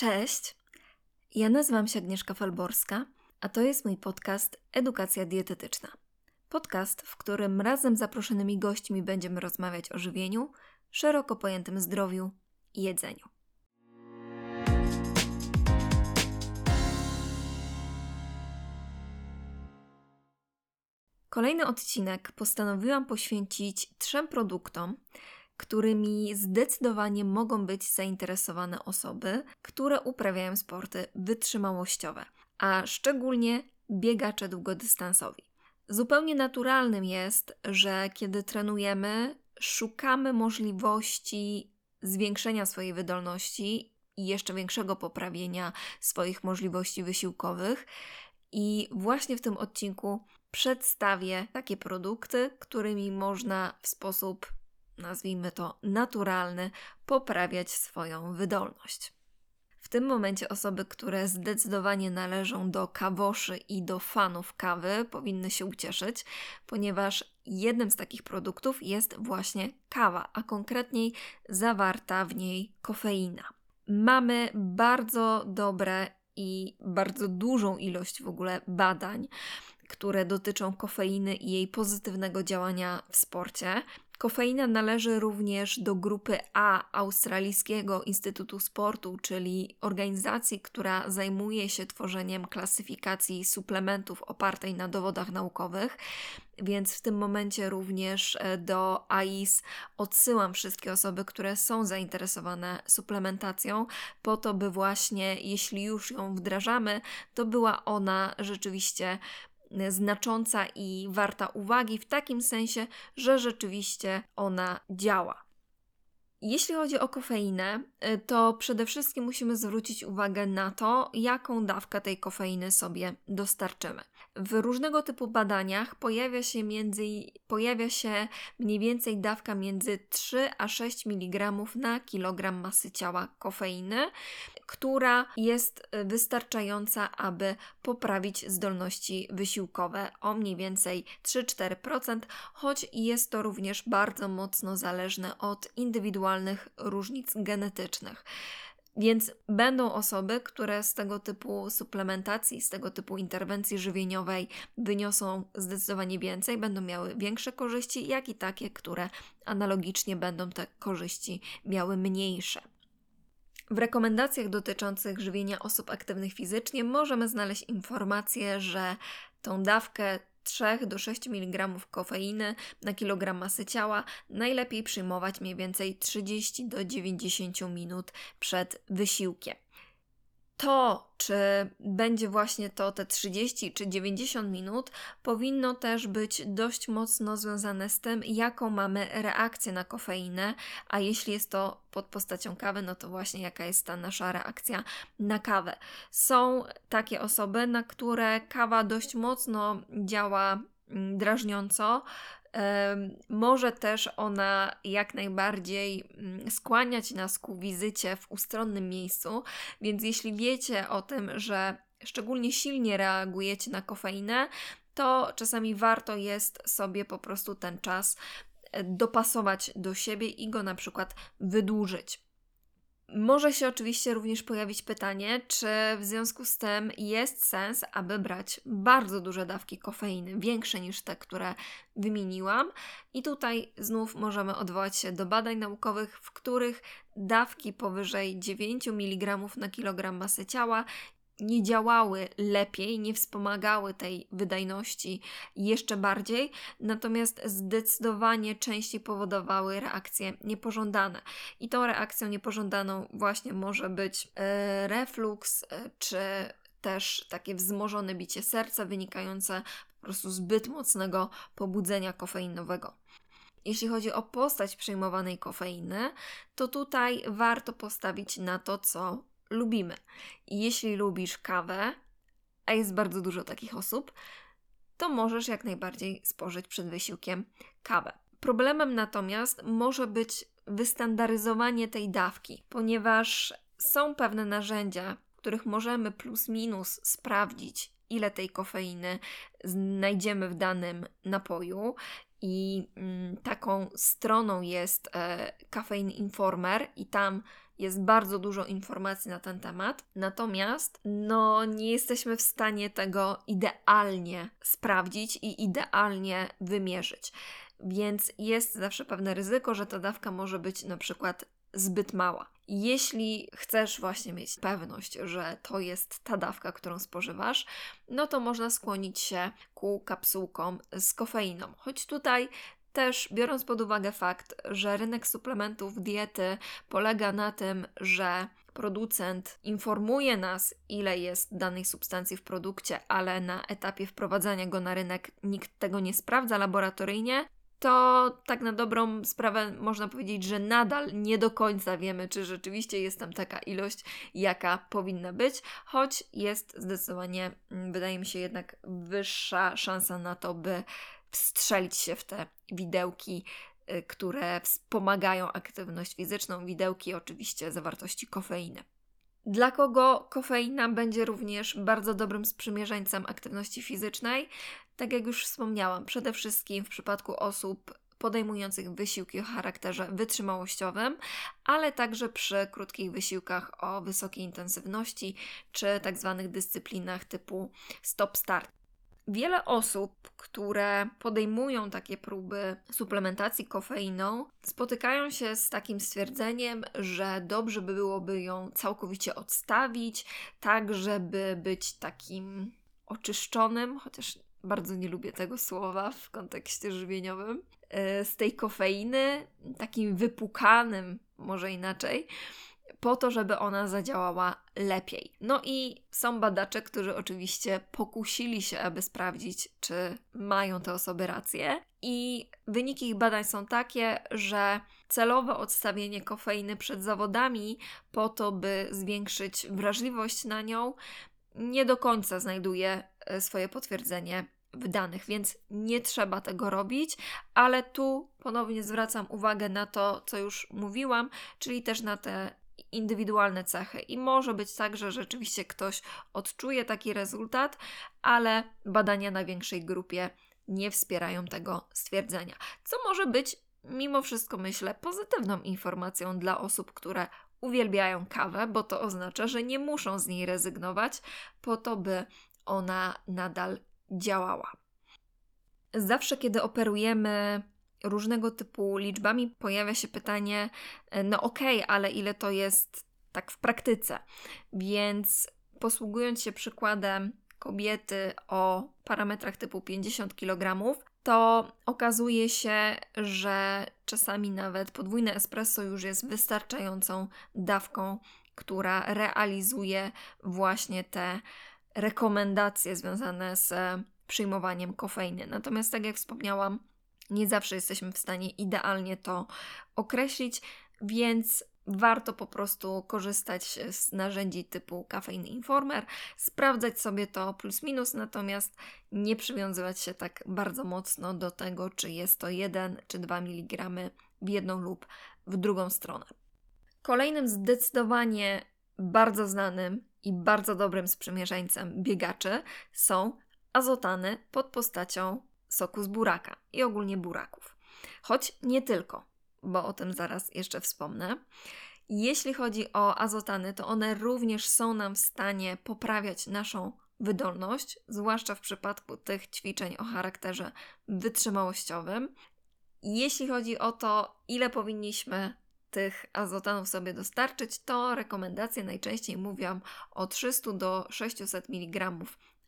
Cześć, ja nazywam się Agnieszka Falborska, a to jest mój podcast Edukacja Dietetyczna. Podcast, w którym razem z zaproszonymi gośćmi będziemy rozmawiać o żywieniu, szeroko pojętym zdrowiu i jedzeniu. Kolejny odcinek postanowiłam poświęcić trzem produktom, którymi zdecydowanie mogą być zainteresowane osoby, które uprawiają sporty wytrzymałościowe, a szczególnie biegacze długodystansowi. Zupełnie naturalnym jest, że kiedy trenujemy, szukamy możliwości zwiększenia swojej wydolności i jeszcze większego poprawienia swoich możliwości wysiłkowych. I właśnie w tym odcinku przedstawię takie produkty, którymi można w sposób nazwijmy to naturalny, poprawiać swoją wydolność. W tym momencie osoby, które zdecydowanie należą do kawoszy i do fanów kawy, powinny się ucieszyć, ponieważ jednym z takich produktów jest właśnie kawa, a konkretniej zawarta w niej kofeina. Mamy bardzo dobre i bardzo dużą ilość w ogóle badań, które dotyczą kofeiny i jej pozytywnego działania w sporcie. Kofeina należy również do grupy A Australijskiego Instytutu Sportu, czyli organizacji, która zajmuje się tworzeniem klasyfikacji suplementów opartej na dowodach naukowych. Więc w tym momencie również e, do AIS odsyłam wszystkie osoby, które są zainteresowane suplementacją, po to, by właśnie, jeśli już ją wdrażamy, to była ona rzeczywiście znacząca i warta uwagi w takim sensie, że rzeczywiście ona działa. Jeśli chodzi o kofeinę, y, to przede wszystkim musimy zwrócić uwagę na to, jaką dawkę tej kofeiny sobie dostarczymy. W różnego typu badaniach pojawia się, między, pojawia się mniej więcej dawka między 3 a 6 mg na kilogram masy ciała kofeiny, która jest y, wystarczająca, aby poprawić zdolności wysiłkowe o mniej więcej 3-4%, choć jest to również bardzo mocno zależne od indywidualnych różnic genetycznych. Więc będą osoby, które z tego typu suplementacji, z tego typu interwencji żywieniowej wyniosą zdecydowanie więcej, będą miały większe korzyści, jak i takie, które analogicznie będą te korzyści miały mniejsze. W rekomendacjach dotyczących żywienia osób aktywnych fizycznie możemy znaleźć informację, że tą dawkę 3 do 6 mg kofeiny na kilogram masy ciała najlepiej przyjmować mniej więcej 30 do 90 minut przed wysiłkiem to, czy będzie właśnie to te 30 czy 90 minut, powinno też być dość mocno związane z tym, jaką mamy reakcję na kofeinę, a jeśli jest to pod postacią kawy, no to właśnie jaka jest ta nasza reakcja na kawę. Są takie osoby, na które kawa dość mocno działa mm, drażniąco, może też ona jak najbardziej mm, skłaniać nas ku wizycie w ustronnym miejscu, więc jeśli wiecie o tym, że szczególnie silnie reagujecie na kofeinę, to czasami warto jest sobie po prostu ten czas e, dopasować do siebie i go na przykład wydłużyć. Może się oczywiście również pojawić pytanie, czy w związku z tym jest sens, aby brać bardzo duże dawki kofeiny, większe niż te, które wymieniłam. I tutaj znów możemy odwołać się do badań naukowych, w których dawki powyżej 9 mg na kilogram masy ciała nie działały lepiej, nie wspomagały tej wydajności jeszcze bardziej, natomiast zdecydowanie częściej powodowały reakcje niepożądane. I tą reakcją niepożądaną właśnie może być e, refluks, e, czy też takie wzmożone bicie serca wynikające po prostu zbyt mocnego pobudzenia kofeinowego. Jeśli chodzi o postać przyjmowanej kofeiny, to tutaj warto postawić na to, co lubimy. I jeśli lubisz kawę, a jest bardzo dużo takich osób, to możesz jak najbardziej spożyć przed wysiłkiem kawę. Problemem natomiast może być wystandaryzowanie tej dawki, ponieważ są pewne narzędzia, w których możemy plus minus sprawdzić, ile tej kofeiny znajdziemy w danym napoju. I mm, taką stroną jest e, Caffeine Informer, i tam jest bardzo dużo informacji na ten temat, natomiast no, nie jesteśmy w stanie tego idealnie sprawdzić i idealnie wymierzyć. Więc jest zawsze pewne ryzyko, że ta dawka może być na przykład zbyt mała. Jeśli chcesz właśnie mieć pewność, że to jest ta dawka, którą spożywasz, no to można skłonić się ku kapsułkom z kofeiną. Choć tutaj też biorąc pod uwagę fakt, że rynek suplementów diety polega na tym, że producent informuje nas, ile jest danej substancji w produkcie, ale na etapie wprowadzania go na rynek nikt tego nie sprawdza laboratoryjnie, to tak na dobrą sprawę można powiedzieć, że nadal nie do końca wiemy, czy rzeczywiście jest tam taka ilość, jaka powinna być, choć jest zdecydowanie, mm, wydaje mi się, jednak wyższa szansa na to, by wstrzelić się w te widełki, y, które wspomagają aktywność fizyczną, widełki oczywiście zawartości kofeiny. Dla kogo kofeina będzie również bardzo dobrym sprzymierzeńcem aktywności fizycznej? Tak jak już wspomniałam, przede wszystkim w przypadku osób podejmujących wysiłki o charakterze wytrzymałościowym, ale także przy krótkich wysiłkach o wysokiej intensywności czy tak zwanych dyscyplinach typu stop-start. Wiele osób, które podejmują takie próby suplementacji kofeiną, spotykają się z takim stwierdzeniem, że dobrze by byłoby ją całkowicie odstawić, tak żeby być takim oczyszczonym, chociaż bardzo nie lubię tego słowa w kontekście żywieniowym, e, z tej kofeiny, takim wypukanym, może inaczej, po to, żeby ona zadziałała lepiej. No i są badacze, którzy oczywiście pokusili się, aby sprawdzić, czy mają te osoby rację. I wyniki ich badań są takie, że celowe odstawienie kofeiny przed zawodami po to, by zwiększyć wrażliwość na nią, nie do końca znajduje e, swoje potwierdzenie w danych, więc nie trzeba tego robić, ale tu ponownie zwracam uwagę na to, co już mówiłam, czyli też na te indywidualne cechy. I może być tak, że rzeczywiście ktoś odczuje taki rezultat, ale badania na większej grupie nie wspierają tego stwierdzenia. Co może być, mimo wszystko, myślę, pozytywną informacją dla osób, które uwielbiają kawę, bo to oznacza, że nie muszą z niej rezygnować po to, by ona nadal działała. Zawsze, kiedy operujemy różnego typu liczbami, pojawia się pytanie: no okej, okay, ale ile to jest tak w praktyce? Więc posługując się przykładem kobiety o parametrach typu 50 kg, to okazuje się, że czasami nawet podwójne espresso już jest wystarczającą dawką, która realizuje właśnie te rekomendacje związane z przyjmowaniem kofeiny. Natomiast, tak jak wspomniałam, nie zawsze jesteśmy w stanie idealnie to określić, więc warto po prostu korzystać z narzędzi typu Caffeine Informer, sprawdzać sobie to plus minus, natomiast nie przywiązywać się tak bardzo mocno do tego, czy jest to 1 czy 2 mg w jedną lub w drugą stronę. Kolejnym zdecydowanie bardzo znanym i bardzo dobrym sprzymierzeńcem biegaczy są azotany pod postacią soku z buraka i ogólnie buraków. Choć nie tylko, bo o tym zaraz jeszcze wspomnę. Jeśli chodzi o azotany, to one również są nam w stanie poprawiać naszą wydolność, zwłaszcza w przypadku tych ćwiczeń o charakterze wytrzymałościowym. Jeśli chodzi o to, ile powinniśmy tych azotanów sobie dostarczyć, to rekomendacje najczęściej mówią o 300 do 600 mg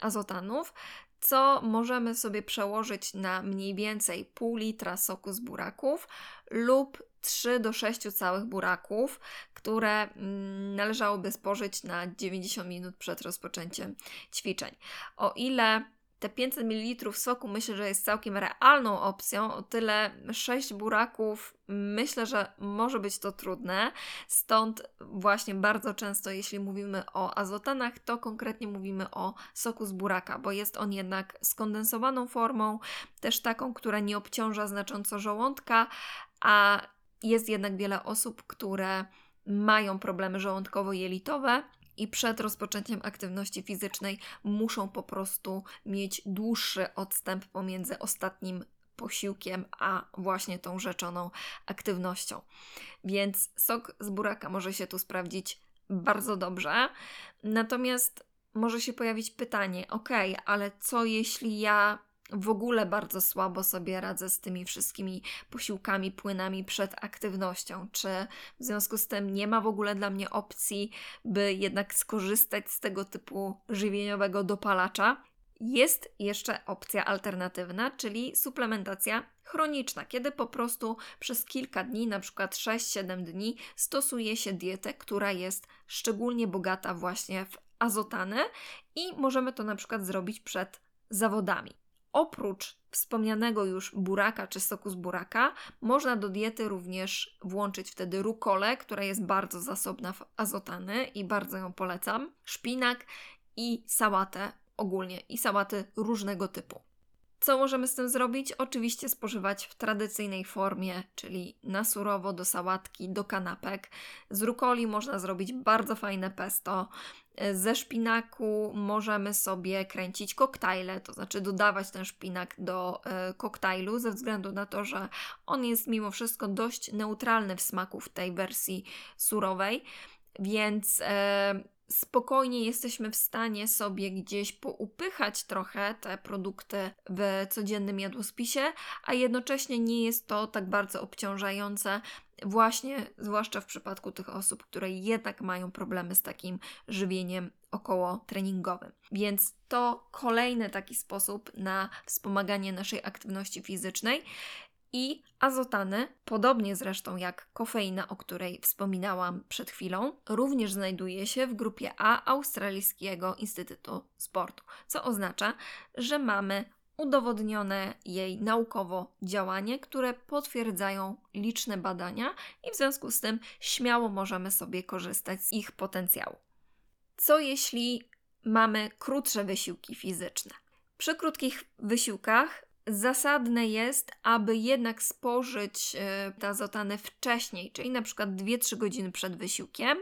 azotanów, co możemy sobie przełożyć na mniej więcej pół litra soku z buraków lub 3 do 6 całych buraków, które mm, należałoby spożyć na 90 minut przed rozpoczęciem ćwiczeń. O ile te 500 ml soku myślę, że jest całkiem realną opcją, o tyle 6 buraków myślę, że może być to trudne. Stąd właśnie bardzo często, jeśli mówimy o azotanach, to konkretnie mówimy o soku z buraka, bo jest on jednak skondensowaną formą, też taką, która nie obciąża znacząco żołądka, a jest jednak wiele osób, które mają problemy żołądkowo-jelitowe i przed rozpoczęciem aktywności fizycznej muszą po prostu mieć dłuższy odstęp pomiędzy ostatnim posiłkiem, a właśnie tą rzeczoną aktywnością. Więc sok z buraka może się tu sprawdzić bardzo dobrze. Natomiast może się pojawić pytanie: ok, ale co jeśli ja w ogóle bardzo słabo sobie radzę z tymi wszystkimi posiłkami, płynami przed aktywnością. Czy w związku z tym nie ma w ogóle dla mnie opcji, by jednak skorzystać z tego typu żywieniowego dopalacza? Jest jeszcze opcja alternatywna, czyli suplementacja chroniczna, kiedy po prostu przez kilka dni, na przykład 6-7 dni, stosuje się dietę, która jest szczególnie bogata właśnie w azotany i możemy to na przykład zrobić przed zawodami. Oprócz wspomnianego już buraka czy soku z buraka, można do diety również włączyć wtedy rukolę, która jest bardzo zasobna w azotany i bardzo ją polecam, szpinak i sałatę ogólnie i sałaty różnego typu. Co możemy z tym zrobić? Oczywiście spożywać w tradycyjnej formie, czyli na surowo do sałatki, do kanapek. Z rukoli można zrobić bardzo fajne pesto. Ze szpinaku możemy sobie kręcić koktajle, to znaczy dodawać ten szpinak do e, koktajlu, ze względu na to, że on jest mimo wszystko dość neutralny w smaku w tej wersji surowej, więc e, spokojnie jesteśmy w stanie sobie gdzieś poupychać trochę te produkty w codziennym jadłospisie, a jednocześnie nie jest to tak bardzo obciążające, właśnie zwłaszcza w przypadku tych osób, które jednak mają problemy z takim żywieniem około treningowym. Więc to kolejny taki sposób na wspomaganie naszej aktywności fizycznej i azotany, podobnie zresztą jak kofeina, o której wspominałam przed chwilą, również znajduje się w grupie A Australijskiego Instytutu Sportu, co oznacza, że mamy udowodnione jej naukowo działanie, które potwierdzają liczne badania i w związku z tym śmiało możemy sobie korzystać z ich potencjału. Co jeśli mamy krótsze wysiłki fizyczne? Przy krótkich wysiłkach Zasadne jest, aby jednak spożyć te azotany wcześniej, czyli na przykład 2-3 godziny przed wysiłkiem,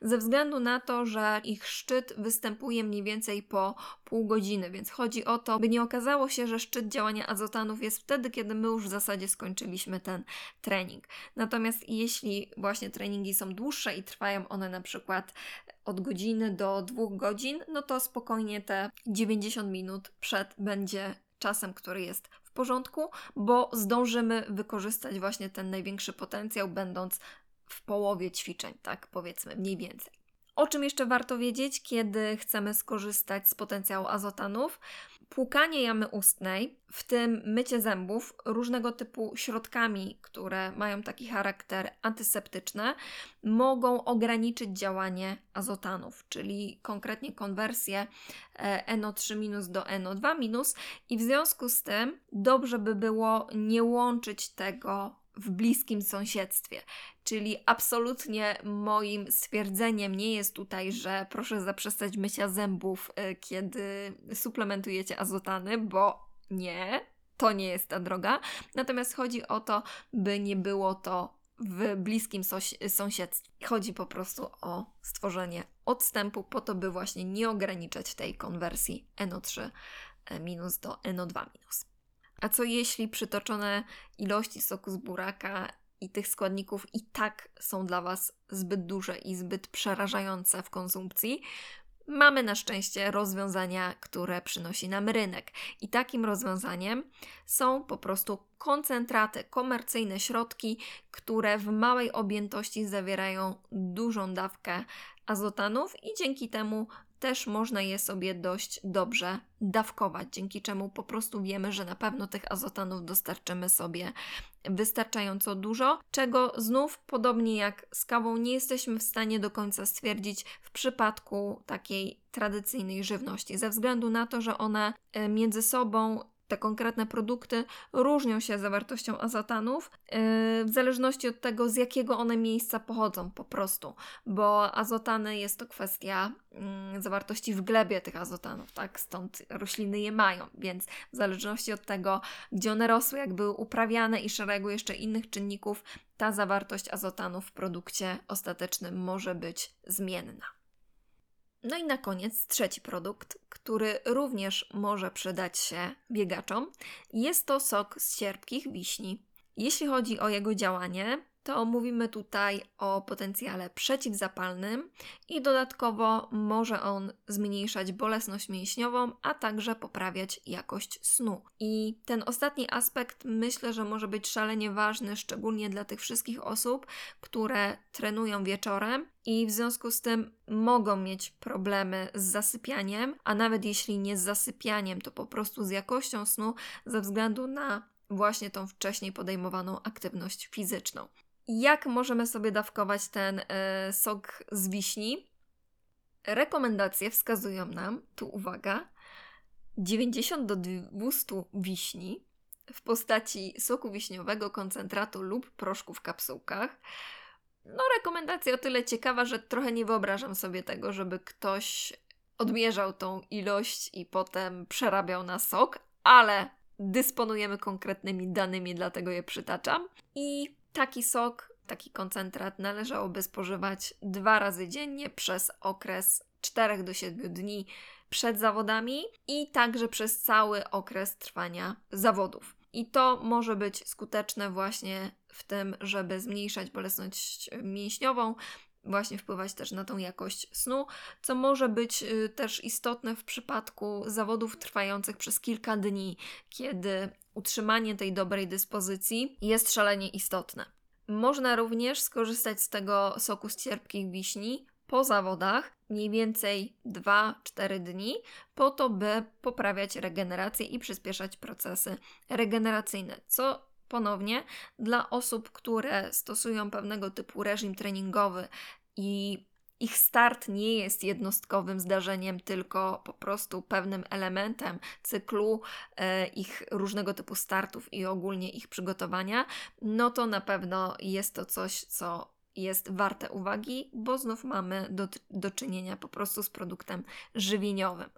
ze względu na to, że ich szczyt występuje mniej więcej po pół godziny, więc chodzi o to, by nie okazało się, że szczyt działania azotanów jest wtedy, kiedy my już w zasadzie skończyliśmy ten trening. Natomiast jeśli właśnie treningi są dłuższe i trwają one na przykład od godziny do dwóch godzin, no to spokojnie te 90 minut przed będzie czasem, który jest w porządku, bo zdążymy wykorzystać właśnie ten największy potencjał, będąc w połowie ćwiczeń, tak powiedzmy, mniej więcej. O czym jeszcze warto wiedzieć, kiedy chcemy skorzystać z potencjału azotanów? Płukanie jamy ustnej, w tym mycie zębów różnego typu środkami, które mają taki charakter antyseptyczny, mogą ograniczyć działanie azotanów, czyli konkretnie konwersję e, NO3- do NO2- i w związku z tym dobrze by było nie łączyć tego w bliskim sąsiedztwie. Czyli absolutnie moim stwierdzeniem nie jest tutaj, że proszę zaprzestać mycia zębów, e, kiedy suplementujecie azotany, bo nie, to nie jest ta droga. Natomiast chodzi o to, by nie było to w bliskim sąsiedztwie. Chodzi po prostu o stworzenie odstępu po to, by właśnie nie ograniczać tej konwersji NO3- minus do NO2-. minus. A co jeśli przytoczone ilości soku z buraka i tych składników i tak są dla Was zbyt duże i zbyt przerażające w konsumpcji? Mamy na szczęście rozwiązania, które przynosi nam rynek. I takim rozwiązaniem są po prostu koncentraty, komercyjne środki, które w małej objętości zawierają dużą dawkę azotanów i dzięki temu też można je sobie dość dobrze dawkować, dzięki czemu po prostu wiemy, że na pewno tych azotanów dostarczymy sobie wystarczająco dużo, czego znów podobnie jak z kawą nie jesteśmy w stanie do końca stwierdzić w przypadku takiej tradycyjnej żywności, ze względu na to, że one e, między sobą te konkretne produkty różnią się zawartością azotanów yy, w zależności od tego, z jakiego one miejsca pochodzą po prostu, bo azotany jest to kwestia mm, zawartości w glebie tych azotanów, tak? Stąd rośliny je mają, więc w zależności od tego, gdzie one rosły, jak były uprawiane i szeregu jeszcze innych czynników, ta zawartość azotanów w produkcie ostatecznym może być zmienna. No i na koniec trzeci produkt, który również może przydać się biegaczom, jest to sok z cierpkich wiśni. Jeśli chodzi o jego działanie, to mówimy tutaj o potencjale przeciwzapalnym i dodatkowo może on zmniejszać bolesność mięśniową, a także poprawiać jakość snu. I ten ostatni aspekt myślę, że może być szalenie ważny, szczególnie dla tych wszystkich osób, które trenują wieczorem i w związku z tym mogą mieć problemy z zasypianiem, a nawet jeśli nie z zasypianiem, to po prostu z jakością snu ze względu na właśnie tą wcześniej podejmowaną aktywność fizyczną. Jak możemy sobie dawkować ten e, sok z wiśni? Rekomendacje wskazują nam, tu uwaga, 90 do 200 wiśni w postaci soku wiśniowego, koncentratu lub proszku w kapsułkach. No, rekomendacja o tyle ciekawa, że trochę nie wyobrażam sobie tego, żeby ktoś odmierzał tą ilość i potem przerabiał na sok, ale dysponujemy konkretnymi danymi, dlatego je przytaczam. I taki sok, taki koncentrat należałoby spożywać dwa razy dziennie przez okres 4 do 7 dni przed zawodami i także przez cały okres trwania zawodów. I to może być skuteczne właśnie w tym, żeby zmniejszać bolesność mięśniową, właśnie wpływać też na tą jakość snu, co może być y, też istotne w przypadku zawodów trwających przez kilka dni, kiedy utrzymanie tej dobrej dyspozycji jest szalenie istotne. Można również skorzystać z tego soku z cierpkich wiśni po zawodach, mniej więcej 2-4 dni, po to, by poprawiać regenerację i przyspieszać procesy regeneracyjne, co ponownie dla osób, które stosują pewnego typu reżim treningowy i ich start nie jest jednostkowym zdarzeniem, tylko po prostu pewnym elementem cyklu e, ich różnego typu startów i ogólnie ich przygotowania, no to na pewno jest to coś, co jest warte uwagi, bo znów mamy do, do czynienia po prostu z produktem żywieniowym.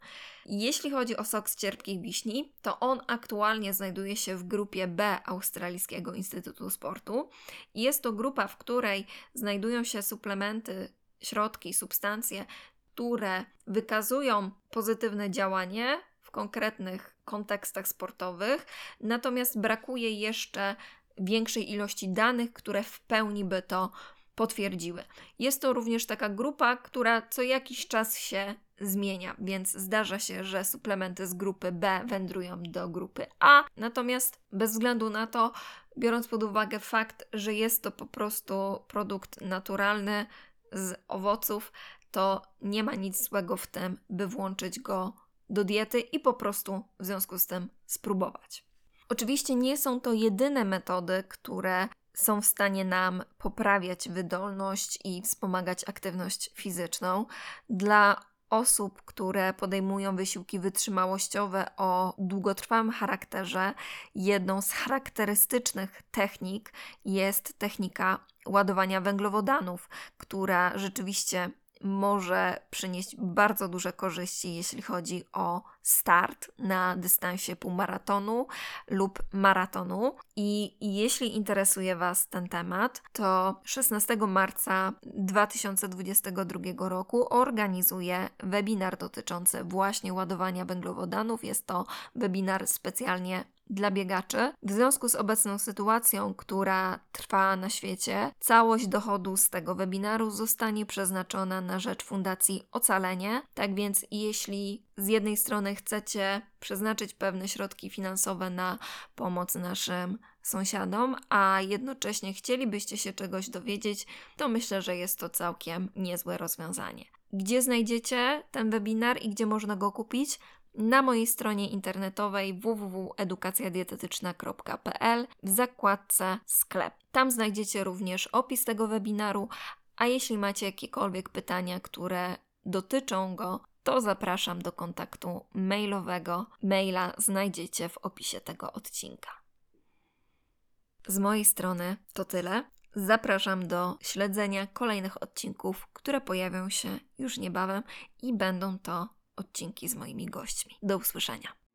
Jeśli chodzi o sok z cierpkich wiśni, to on aktualnie znajduje się w grupie B Australijskiego Instytutu Sportu. Jest to grupa, w której znajdują się suplementy, środki, substancje, które wykazują pozytywne działanie w konkretnych kontekstach sportowych, natomiast brakuje jeszcze większej ilości danych, które w pełni by to potwierdziły. Jest to również taka grupa, która co jakiś czas się zmienia, więc zdarza się, że suplementy z grupy B wędrują do grupy A, natomiast bez względu na to, biorąc pod uwagę fakt, że jest to po prostu produkt naturalny z owoców, to nie ma nic złego w tym, by włączyć go do diety i po prostu w związku z tym spróbować. Oczywiście nie są to jedyne metody, które są w stanie nam poprawiać wydolność i wspomagać aktywność fizyczną. Dla osób, które podejmują wysiłki wytrzymałościowe o długotrwałym charakterze, jedną z charakterystycznych technik jest technika ładowania węglowodanów, która rzeczywiście może przynieść bardzo duże korzyści, jeśli chodzi o start na dystansie półmaratonu lub maratonu. I jeśli interesuje Was ten temat, to 16 marca 2022 roku organizuję webinar dotyczący właśnie ładowania węglowodanów. Jest to webinar specjalnie dla biegaczy. W związku z obecną sytuacją, która trwa na świecie, całość dochodu z tego webinaru zostanie przeznaczona na rzecz Fundacji Ocalenie. Tak więc, jeśli z jednej strony chcecie przeznaczyć pewne środki finansowe na pomoc naszym sąsiadom, a jednocześnie chcielibyście się czegoś dowiedzieć, to myślę, że jest to całkiem niezłe rozwiązanie. Gdzie znajdziecie ten webinar i gdzie można go kupić? Na mojej stronie internetowej www.edukacjadietetyczna.pl w zakładce sklep. Tam znajdziecie również opis tego webinaru, a jeśli macie jakiekolwiek pytania, które dotyczą go, to zapraszam do kontaktu mailowego. Maila znajdziecie w opisie tego odcinka. Z mojej strony to tyle. Zapraszam do śledzenia kolejnych odcinków, które pojawią się już niebawem i będą to odcinki z moimi gośćmi. Do usłyszenia.